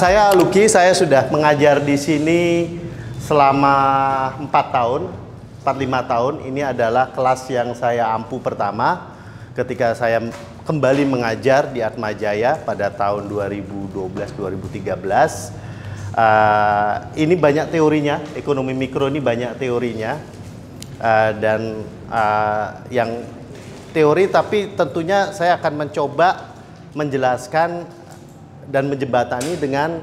Saya Luki, saya sudah mengajar di sini selama 4 tahun, 4-5 tahun. Ini adalah kelas yang saya ampu pertama ketika saya kembali mengajar di Atma Jaya pada tahun 2012-2013. Uh, ini banyak teorinya, ekonomi mikro ini banyak teorinya. Uh, dan uh, yang teori tapi tentunya saya akan mencoba menjelaskan dan menjembatani dengan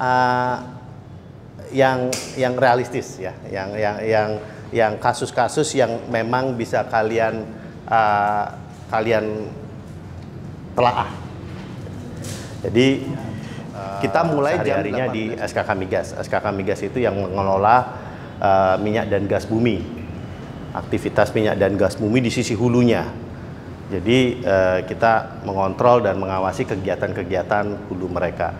uh, yang yang realistis ya, yang yang yang yang kasus-kasus yang memang bisa kalian uh, kalian telaah. Jadi kita mulai hari-harinya di SKK Migas. SKK Migas itu yang mengelola uh, minyak dan gas bumi. Aktivitas minyak dan gas bumi di sisi hulunya jadi uh, kita mengontrol dan mengawasi kegiatan-kegiatan hulu mereka.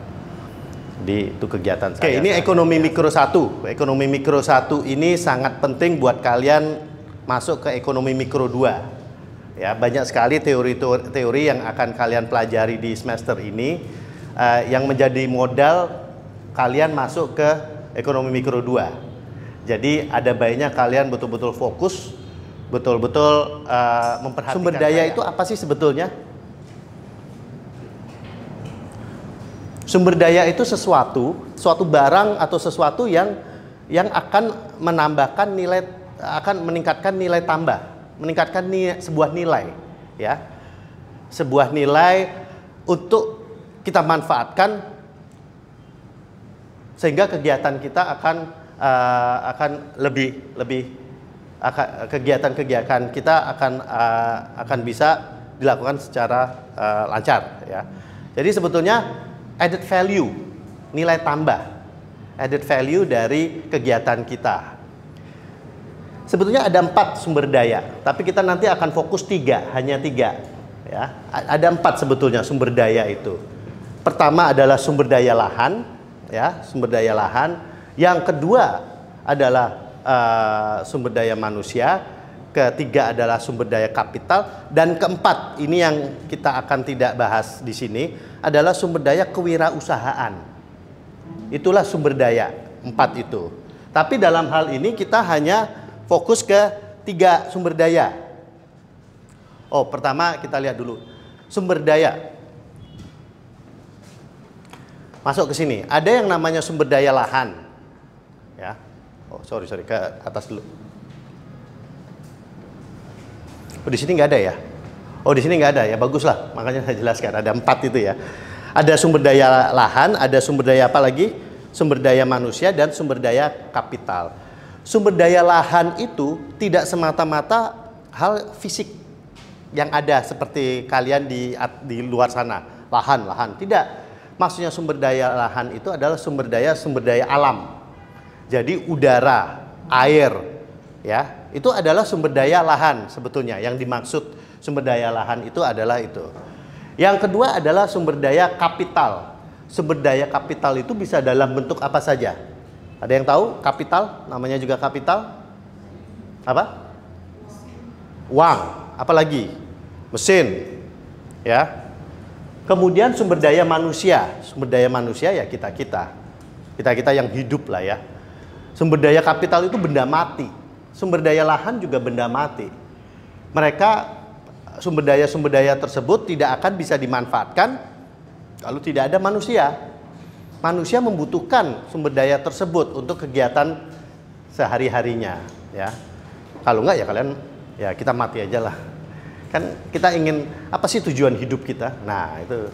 Jadi itu kegiatan Oke, ini ekonomi mikro satu. Ekonomi mikro satu ini sangat penting buat kalian masuk ke ekonomi mikro dua. Ya, banyak sekali teori-teori yang akan kalian pelajari di semester ini uh, yang menjadi modal kalian masuk ke ekonomi mikro dua. Jadi ada baiknya kalian betul-betul fokus betul-betul uh, memperhatikan sumber daya itu apa sih sebetulnya? Sumber daya itu sesuatu, suatu barang atau sesuatu yang yang akan menambahkan nilai akan meningkatkan nilai tambah, meningkatkan nilai, sebuah nilai, ya. Sebuah nilai untuk kita manfaatkan sehingga kegiatan kita akan uh, akan lebih lebih kegiatan-kegiatan kita akan uh, akan bisa dilakukan secara uh, lancar ya. Jadi sebetulnya added value, nilai tambah, added value dari kegiatan kita. Sebetulnya ada empat sumber daya, tapi kita nanti akan fokus tiga, hanya tiga. Ya, ada empat sebetulnya sumber daya itu. Pertama adalah sumber daya lahan, ya, sumber daya lahan. Yang kedua adalah uh, sumber daya manusia, ketiga adalah sumber daya kapital, dan keempat ini yang kita akan tidak bahas di sini adalah sumber daya kewirausahaan. Itulah sumber daya empat itu. Tapi dalam hal ini kita hanya fokus ke tiga sumber daya. Oh, pertama kita lihat dulu sumber daya. Masuk ke sini. Ada yang namanya sumber daya lahan. Oh sorry sorry ke atas dulu. Oh di sini nggak ada ya? Oh di sini nggak ada ya baguslah makanya saya jelaskan ada empat itu ya. Ada sumber daya lahan, ada sumber daya apa lagi? Sumber daya manusia dan sumber daya kapital. Sumber daya lahan itu tidak semata-mata hal fisik yang ada seperti kalian di di luar sana lahan lahan tidak maksudnya sumber daya lahan itu adalah sumber daya sumber daya alam jadi udara, air, ya itu adalah sumber daya lahan sebetulnya. Yang dimaksud sumber daya lahan itu adalah itu. Yang kedua adalah sumber daya kapital. Sumber daya kapital itu bisa dalam bentuk apa saja. Ada yang tahu kapital? Namanya juga kapital? Apa? Uang. Apalagi? Mesin. Ya. Kemudian sumber daya manusia. Sumber daya manusia ya kita-kita. Kita-kita yang hidup lah ya Sumber daya kapital itu benda mati. Sumber daya lahan juga benda mati. Mereka sumber daya-sumber daya tersebut tidak akan bisa dimanfaatkan kalau tidak ada manusia. Manusia membutuhkan sumber daya tersebut untuk kegiatan sehari-harinya, ya. Kalau enggak ya kalian ya kita mati aja lah. Kan kita ingin apa sih tujuan hidup kita? Nah, itu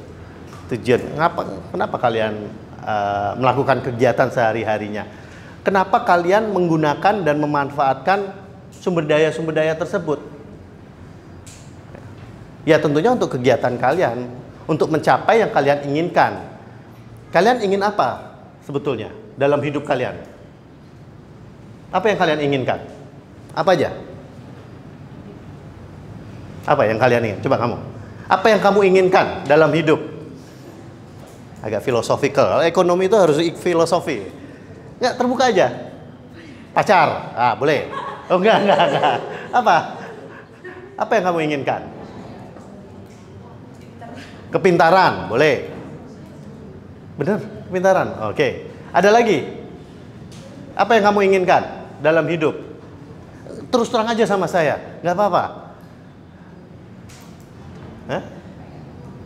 tujuan. Kenapa kenapa kalian uh, melakukan kegiatan sehari-harinya? Kenapa kalian menggunakan dan memanfaatkan sumber daya-sumber daya tersebut? Ya tentunya untuk kegiatan kalian, untuk mencapai yang kalian inginkan. Kalian ingin apa sebetulnya dalam hidup kalian? Apa yang kalian inginkan? Apa aja? Apa yang kalian ingin? Coba kamu. Apa yang kamu inginkan dalam hidup? Agak filosofikal. Ekonomi itu harus filosofi. Enggak, terbuka aja. Pacar. Ah, boleh. Oh, enggak, enggak, enggak. Apa? Apa yang kamu inginkan? Kepintaran, boleh. Bener? Kepintaran. Oke. Ada lagi? Apa yang kamu inginkan dalam hidup? Terus terang aja sama saya, nggak apa-apa.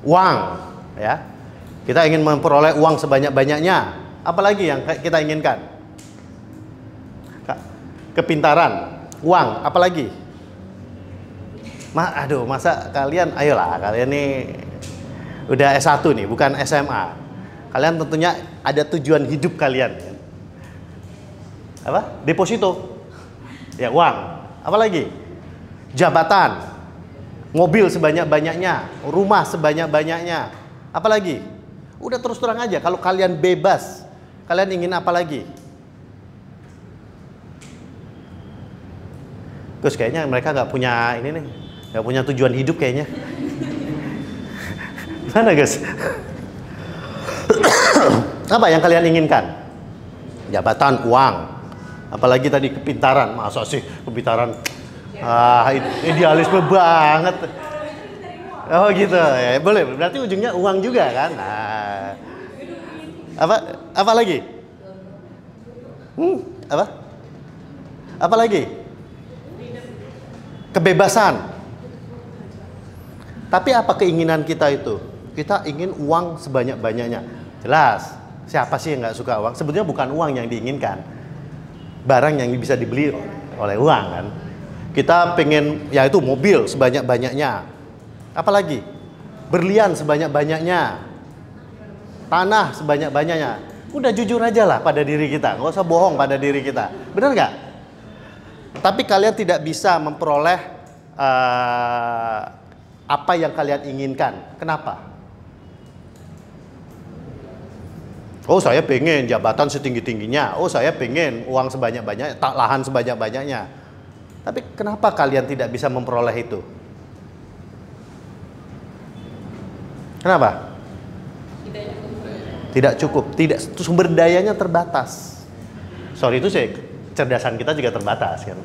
Uang, ya. Kita ingin memperoleh uang sebanyak-banyaknya. Apalagi yang kita inginkan? Kepintaran, uang, apalagi? Ma, aduh, masa kalian, ayolah, kalian nih udah S1 nih, bukan SMA. Kalian tentunya ada tujuan hidup kalian. Apa? Deposito. Ya, uang. Apalagi? Jabatan. Mobil sebanyak-banyaknya, rumah sebanyak-banyaknya. Apalagi? Udah terus terang aja, kalau kalian bebas, kalian ingin apa lagi? Terus kayaknya mereka nggak punya ini nih, Gak punya tujuan hidup kayaknya. Mana guys? Apa yang kalian inginkan? Jabatan, uang. Apalagi tadi kepintaran. Masa sih kepintaran? Ah, idealisme banget. Oh gitu ya boleh berarti ujungnya uang juga kan nah apa apa lagi hmm, apa apa lagi kebebasan tapi apa keinginan kita itu? Kita ingin uang sebanyak-banyaknya. Jelas, siapa sih yang nggak suka uang? Sebetulnya bukan uang yang diinginkan. Barang yang bisa dibeli oleh uang kan. Kita pengen, ya itu mobil sebanyak-banyaknya. Apalagi? Berlian sebanyak-banyaknya. Tanah sebanyak-banyaknya. Udah jujur aja lah pada diri kita. Nggak usah bohong pada diri kita. Benar nggak? Tapi kalian tidak bisa memperoleh uh, apa yang kalian inginkan. Kenapa? Oh saya pengen jabatan setinggi-tingginya. Oh saya pengen uang sebanyak-banyaknya, tak lahan sebanyak-banyaknya. Tapi kenapa kalian tidak bisa memperoleh itu? Kenapa? Tidak cukup. Tidak sumber dayanya terbatas. Sorry itu sih kecerdasan kita juga terbatas kan.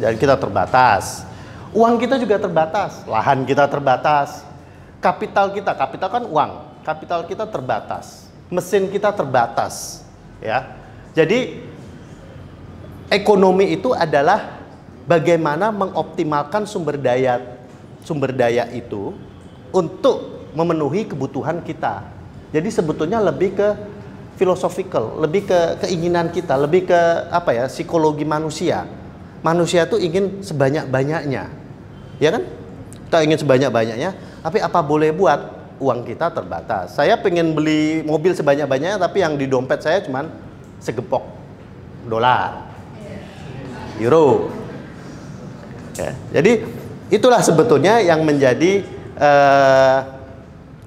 Jadi kita terbatas. Uang kita juga terbatas, lahan kita terbatas, kapital kita, kapital kan uang, kapital kita terbatas, mesin kita terbatas, ya. Jadi ekonomi itu adalah bagaimana mengoptimalkan sumber daya sumber daya itu untuk memenuhi kebutuhan kita. Jadi sebetulnya lebih ke philosophical, lebih ke keinginan kita, lebih ke apa ya, psikologi manusia. Manusia itu ingin sebanyak-banyaknya ya kan? Kita ingin sebanyak-banyaknya, tapi apa boleh buat? Uang kita terbatas. Saya pengen beli mobil sebanyak-banyaknya, tapi yang di dompet saya cuma segepok dolar, euro. Ya, jadi itulah sebetulnya yang menjadi eh,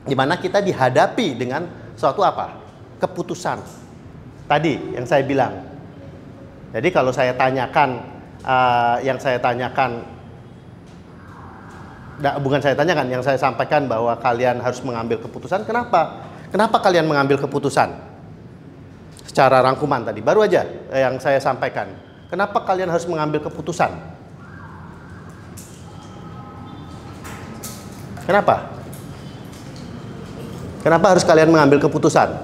di mana kita dihadapi dengan suatu apa? Keputusan. Tadi yang saya bilang. Jadi kalau saya tanyakan, uh, yang saya tanyakan bukan saya tanyakan, yang saya sampaikan bahwa kalian harus mengambil keputusan. Kenapa? Kenapa kalian mengambil keputusan? Secara rangkuman tadi, baru aja yang saya sampaikan. Kenapa kalian harus mengambil keputusan? Kenapa? Kenapa harus kalian mengambil keputusan?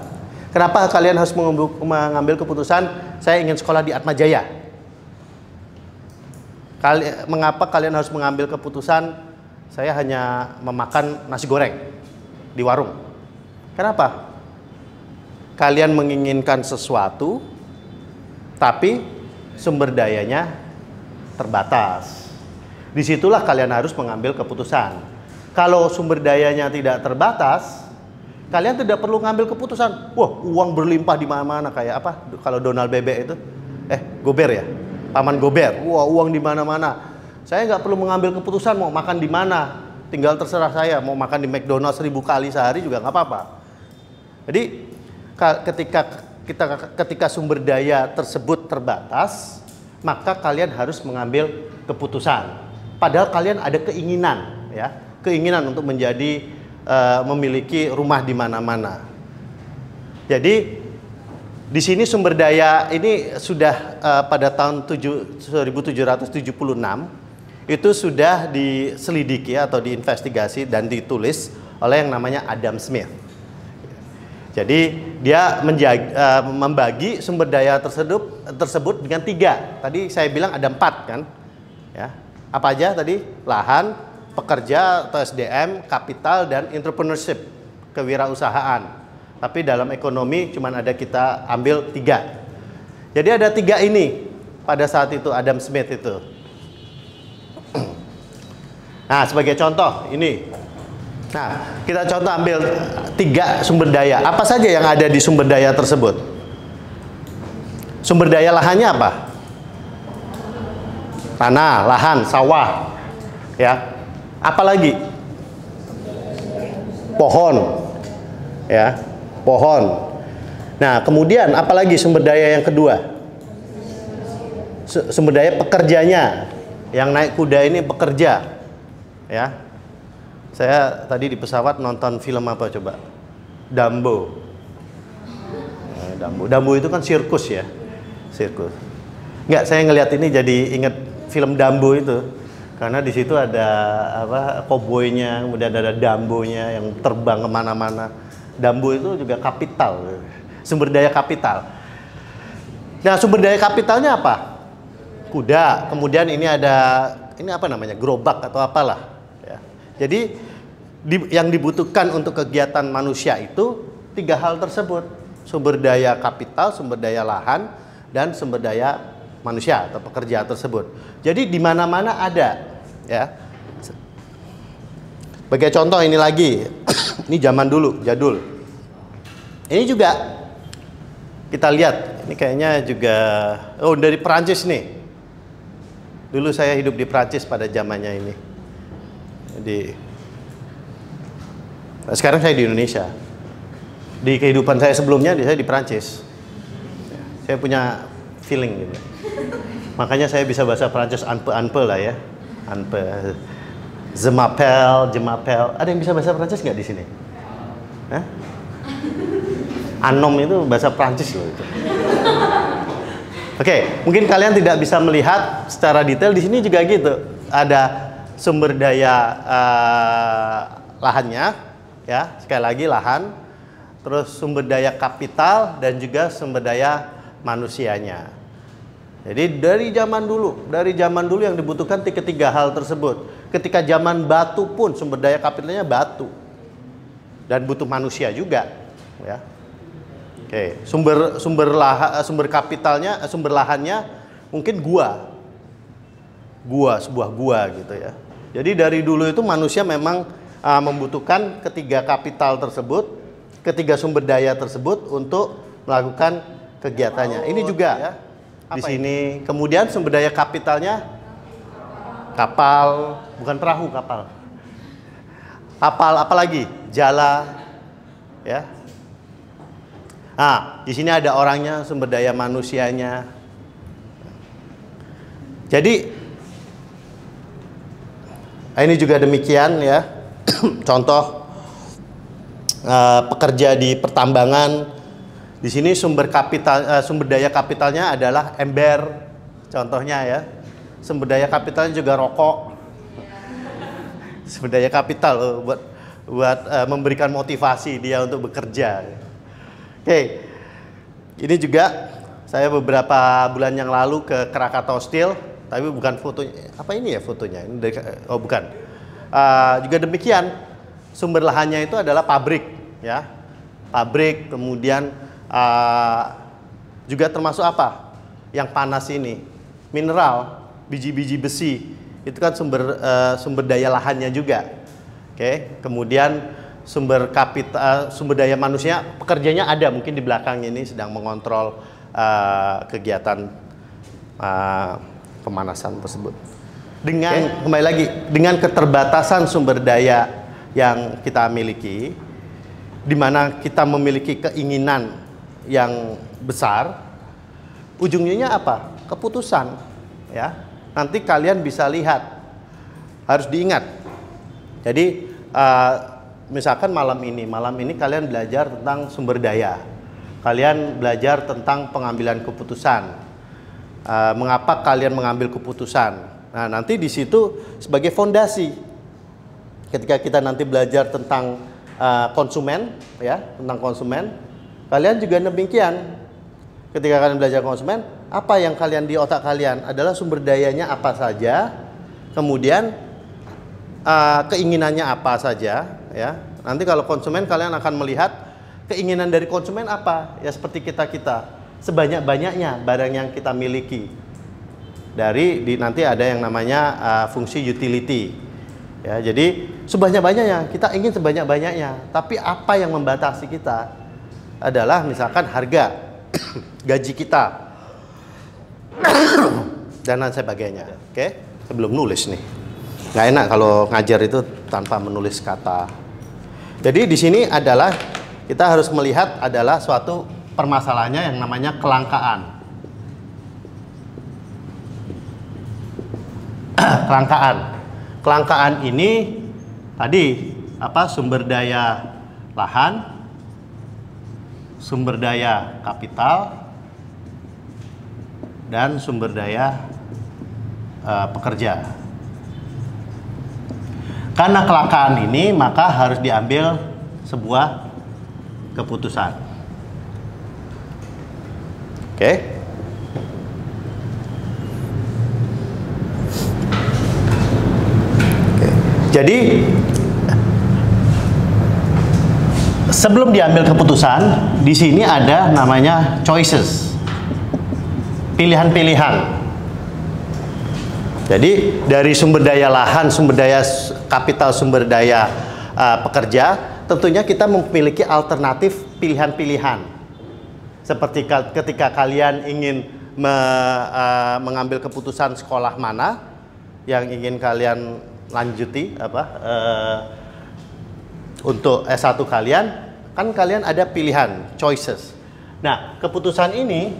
Kenapa kalian harus mengambil keputusan? Saya ingin sekolah di Atmajaya. Kali, mengapa kalian harus mengambil keputusan saya hanya memakan nasi goreng di warung. Kenapa? Kalian menginginkan sesuatu, tapi sumber dayanya terbatas. Di situlah kalian harus mengambil keputusan. Kalau sumber dayanya tidak terbatas, kalian tidak perlu mengambil keputusan. Wah, uang berlimpah di mana-mana kayak apa? Kalau Donald Bebek itu, eh, Gober ya, paman Gober. Wah, uang di mana-mana saya nggak perlu mengambil keputusan mau makan di mana. Tinggal terserah saya mau makan di McDonald's seribu kali sehari juga nggak apa-apa. Jadi ketika kita ketika sumber daya tersebut terbatas, maka kalian harus mengambil keputusan. Padahal kalian ada keinginan, ya, keinginan untuk menjadi uh, memiliki rumah di mana-mana. Jadi di sini sumber daya ini sudah uh, pada tahun 7, 1776 itu sudah diselidiki atau diinvestigasi dan ditulis oleh yang namanya Adam Smith. Jadi dia menjaga, uh, membagi sumber daya tersebut tersebut dengan tiga. Tadi saya bilang ada empat kan, ya. Apa aja tadi? Lahan, pekerja atau SDM, kapital dan entrepreneurship, kewirausahaan. Tapi dalam ekonomi cuma ada kita ambil tiga. Jadi ada tiga ini pada saat itu Adam Smith itu. Nah sebagai contoh ini Nah, kita contoh ambil tiga sumber daya. Apa saja yang ada di sumber daya tersebut? Sumber daya lahannya apa? Tanah, lahan, sawah. Ya. Apalagi? Pohon. Ya, pohon. Nah, kemudian apalagi sumber daya yang kedua? Sumber daya pekerjanya. Yang naik kuda ini pekerja. Ya, saya tadi di pesawat nonton film apa coba? Dumbo. Nah, Dumbo. Dumbo itu kan sirkus ya. Sirkus. Enggak, saya ngelihat ini jadi inget film Dumbo itu. Karena di situ ada apa koboynya, kemudian ada Dumbo-nya yang terbang ke mana-mana. Dumbo itu juga kapital, sumber daya kapital. Nah, sumber daya kapitalnya apa? Kuda. Kemudian ini ada ini apa namanya? Gerobak atau apalah jadi di, yang dibutuhkan untuk kegiatan manusia itu tiga hal tersebut. Sumber daya kapital, sumber daya lahan, dan sumber daya manusia atau pekerja tersebut. Jadi di mana-mana ada ya. Sebagai contoh ini lagi. ini zaman dulu, jadul. Ini juga kita lihat, ini kayaknya juga oh dari Perancis nih. Dulu saya hidup di Perancis pada zamannya ini di nah, sekarang saya di Indonesia. Di kehidupan saya sebelumnya saya di Prancis. Saya punya feeling gitu. Makanya saya bisa bahasa Prancis anpe-anpe lah ya. Anpe. Zemapel, jemapel. Ada yang bisa bahasa Prancis nggak di sini? Hah? Anom itu bahasa Prancis loh itu. Oke, okay, mungkin kalian tidak bisa melihat secara detail di sini juga gitu. Ada sumber daya uh, lahannya ya sekali lagi lahan terus sumber daya kapital dan juga sumber daya manusianya jadi dari zaman dulu dari zaman dulu yang dibutuhkan ketiga hal tersebut. Ketika zaman batu pun sumber daya kapitalnya batu. Dan butuh manusia juga ya. Oke sumber sumber lah sumber kapitalnya sumber lahannya mungkin gua. Gua sebuah gua gitu ya. Jadi dari dulu itu manusia memang uh, membutuhkan ketiga kapital tersebut, ketiga sumber daya tersebut untuk melakukan kegiatannya. Ini juga ya. Di sini. Ini? Kemudian sumber daya kapitalnya kapal, bukan perahu kapal. Kapal apalagi? Jala, ya. Nah, di sini ada orangnya, sumber daya manusianya. Jadi Nah, ini juga demikian ya. Contoh uh, pekerja di pertambangan. Di sini sumber kapital uh, sumber daya kapitalnya adalah ember. Contohnya ya. Sumber daya kapitalnya juga rokok. Sumber daya kapital uh, buat buat uh, memberikan motivasi dia untuk bekerja. Oke. Okay. Ini juga saya beberapa bulan yang lalu ke Krakatau Steel tapi bukan fotonya. Apa ini ya fotonya? Ini dari, oh bukan. Uh, juga demikian, sumber lahannya itu adalah pabrik, ya, pabrik. Kemudian uh, juga termasuk apa? Yang panas ini, mineral, biji-biji besi. Itu kan sumber uh, sumber daya lahannya juga. Oke, okay? kemudian sumber kapital, sumber daya manusia, pekerjanya ada mungkin di belakang ini sedang mengontrol uh, kegiatan uh, pemanasan tersebut. Dengan okay. kembali lagi dengan keterbatasan sumber daya yang kita miliki, di mana kita memiliki keinginan yang besar, ujungnya apa? Keputusan, ya. Nanti kalian bisa lihat, harus diingat. Jadi uh, misalkan malam ini, malam ini kalian belajar tentang sumber daya, kalian belajar tentang pengambilan keputusan, uh, mengapa kalian mengambil keputusan. Nah, nanti di situ sebagai fondasi ketika kita nanti belajar tentang uh, konsumen ya, tentang konsumen, kalian juga demikian. Ketika kalian belajar konsumen, apa yang kalian di otak kalian adalah sumber dayanya apa saja, kemudian uh, keinginannya apa saja, ya. Nanti kalau konsumen kalian akan melihat keinginan dari konsumen apa, ya seperti kita kita, sebanyak-banyaknya barang yang kita miliki. Dari di, nanti ada yang namanya uh, fungsi utility, ya. Jadi sebanyak-banyaknya kita ingin sebanyak-banyaknya, tapi apa yang membatasi kita adalah misalkan harga gaji kita dan lain sebagainya. Oke, okay? sebelum nulis nih, nggak enak kalau ngajar itu tanpa menulis kata. Jadi di sini adalah kita harus melihat adalah suatu permasalahannya yang namanya kelangkaan. kelangkaan. Kelangkaan ini tadi apa sumber daya lahan, sumber daya kapital dan sumber daya uh, pekerja. Karena kelakaan ini maka harus diambil sebuah keputusan. Oke. Okay. Jadi sebelum diambil keputusan, di sini ada namanya choices. Pilihan-pilihan. Jadi dari sumber daya lahan, sumber daya kapital, sumber daya uh, pekerja, tentunya kita memiliki alternatif pilihan-pilihan. Seperti ketika kalian ingin me, uh, mengambil keputusan sekolah mana yang ingin kalian lanjuti apa uh, untuk S1 kalian, kan kalian ada pilihan, choices. Nah, keputusan ini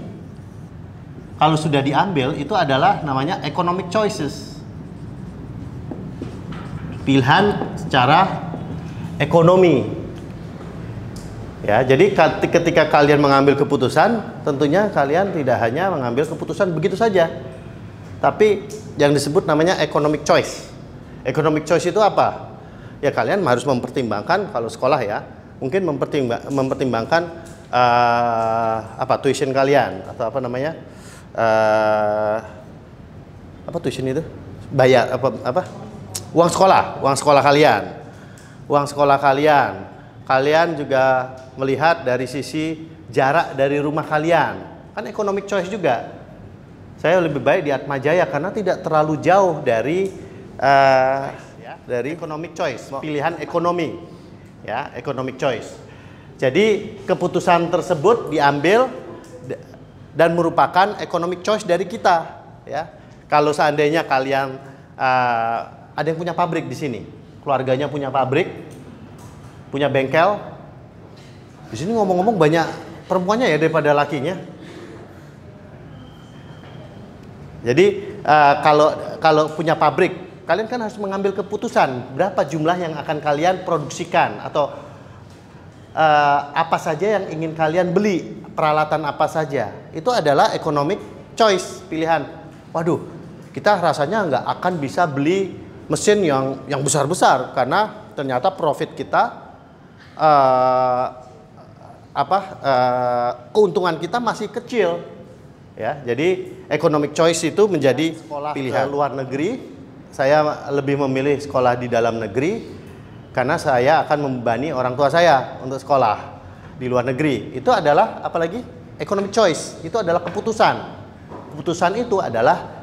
kalau sudah diambil itu adalah namanya economic choices. Pilihan secara ekonomi. Ya, jadi ketika kalian mengambil keputusan, tentunya kalian tidak hanya mengambil keputusan begitu saja. Tapi yang disebut namanya economic choice. Economic choice itu apa? Ya kalian harus mempertimbangkan kalau sekolah ya, mungkin mempertimbang, mempertimbangkan uh, apa tuition kalian atau apa namanya uh, apa tuition itu? Bayar apa apa? Uang sekolah uang sekolah kalian. Uang sekolah kalian. Kalian juga melihat dari sisi jarak dari rumah kalian. Kan economic choice juga. Saya lebih baik di Atma Jaya karena tidak terlalu jauh dari uh, dari economic choice. pilihan ekonomi ya economic choice. Jadi keputusan tersebut diambil dan merupakan economic choice dari kita ya. Kalau seandainya kalian uh, ada yang punya pabrik di sini, keluarganya punya pabrik, punya bengkel. Di sini ngomong-ngomong banyak perempuannya ya daripada lakinya. Jadi uh, kalau kalau punya pabrik kalian kan harus mengambil keputusan berapa jumlah yang akan kalian produksikan atau uh, apa saja yang ingin kalian beli, peralatan apa saja. Itu adalah economic choice, pilihan. Waduh, kita rasanya nggak akan bisa beli mesin yang yang besar-besar karena ternyata profit kita uh, apa uh, keuntungan kita masih kecil ya jadi economic choice itu menjadi sekolah pilihan luar negeri saya lebih memilih sekolah di dalam negeri karena saya akan membebani orang tua saya untuk sekolah di luar negeri. Itu adalah apalagi economic choice, itu adalah keputusan. Keputusan itu adalah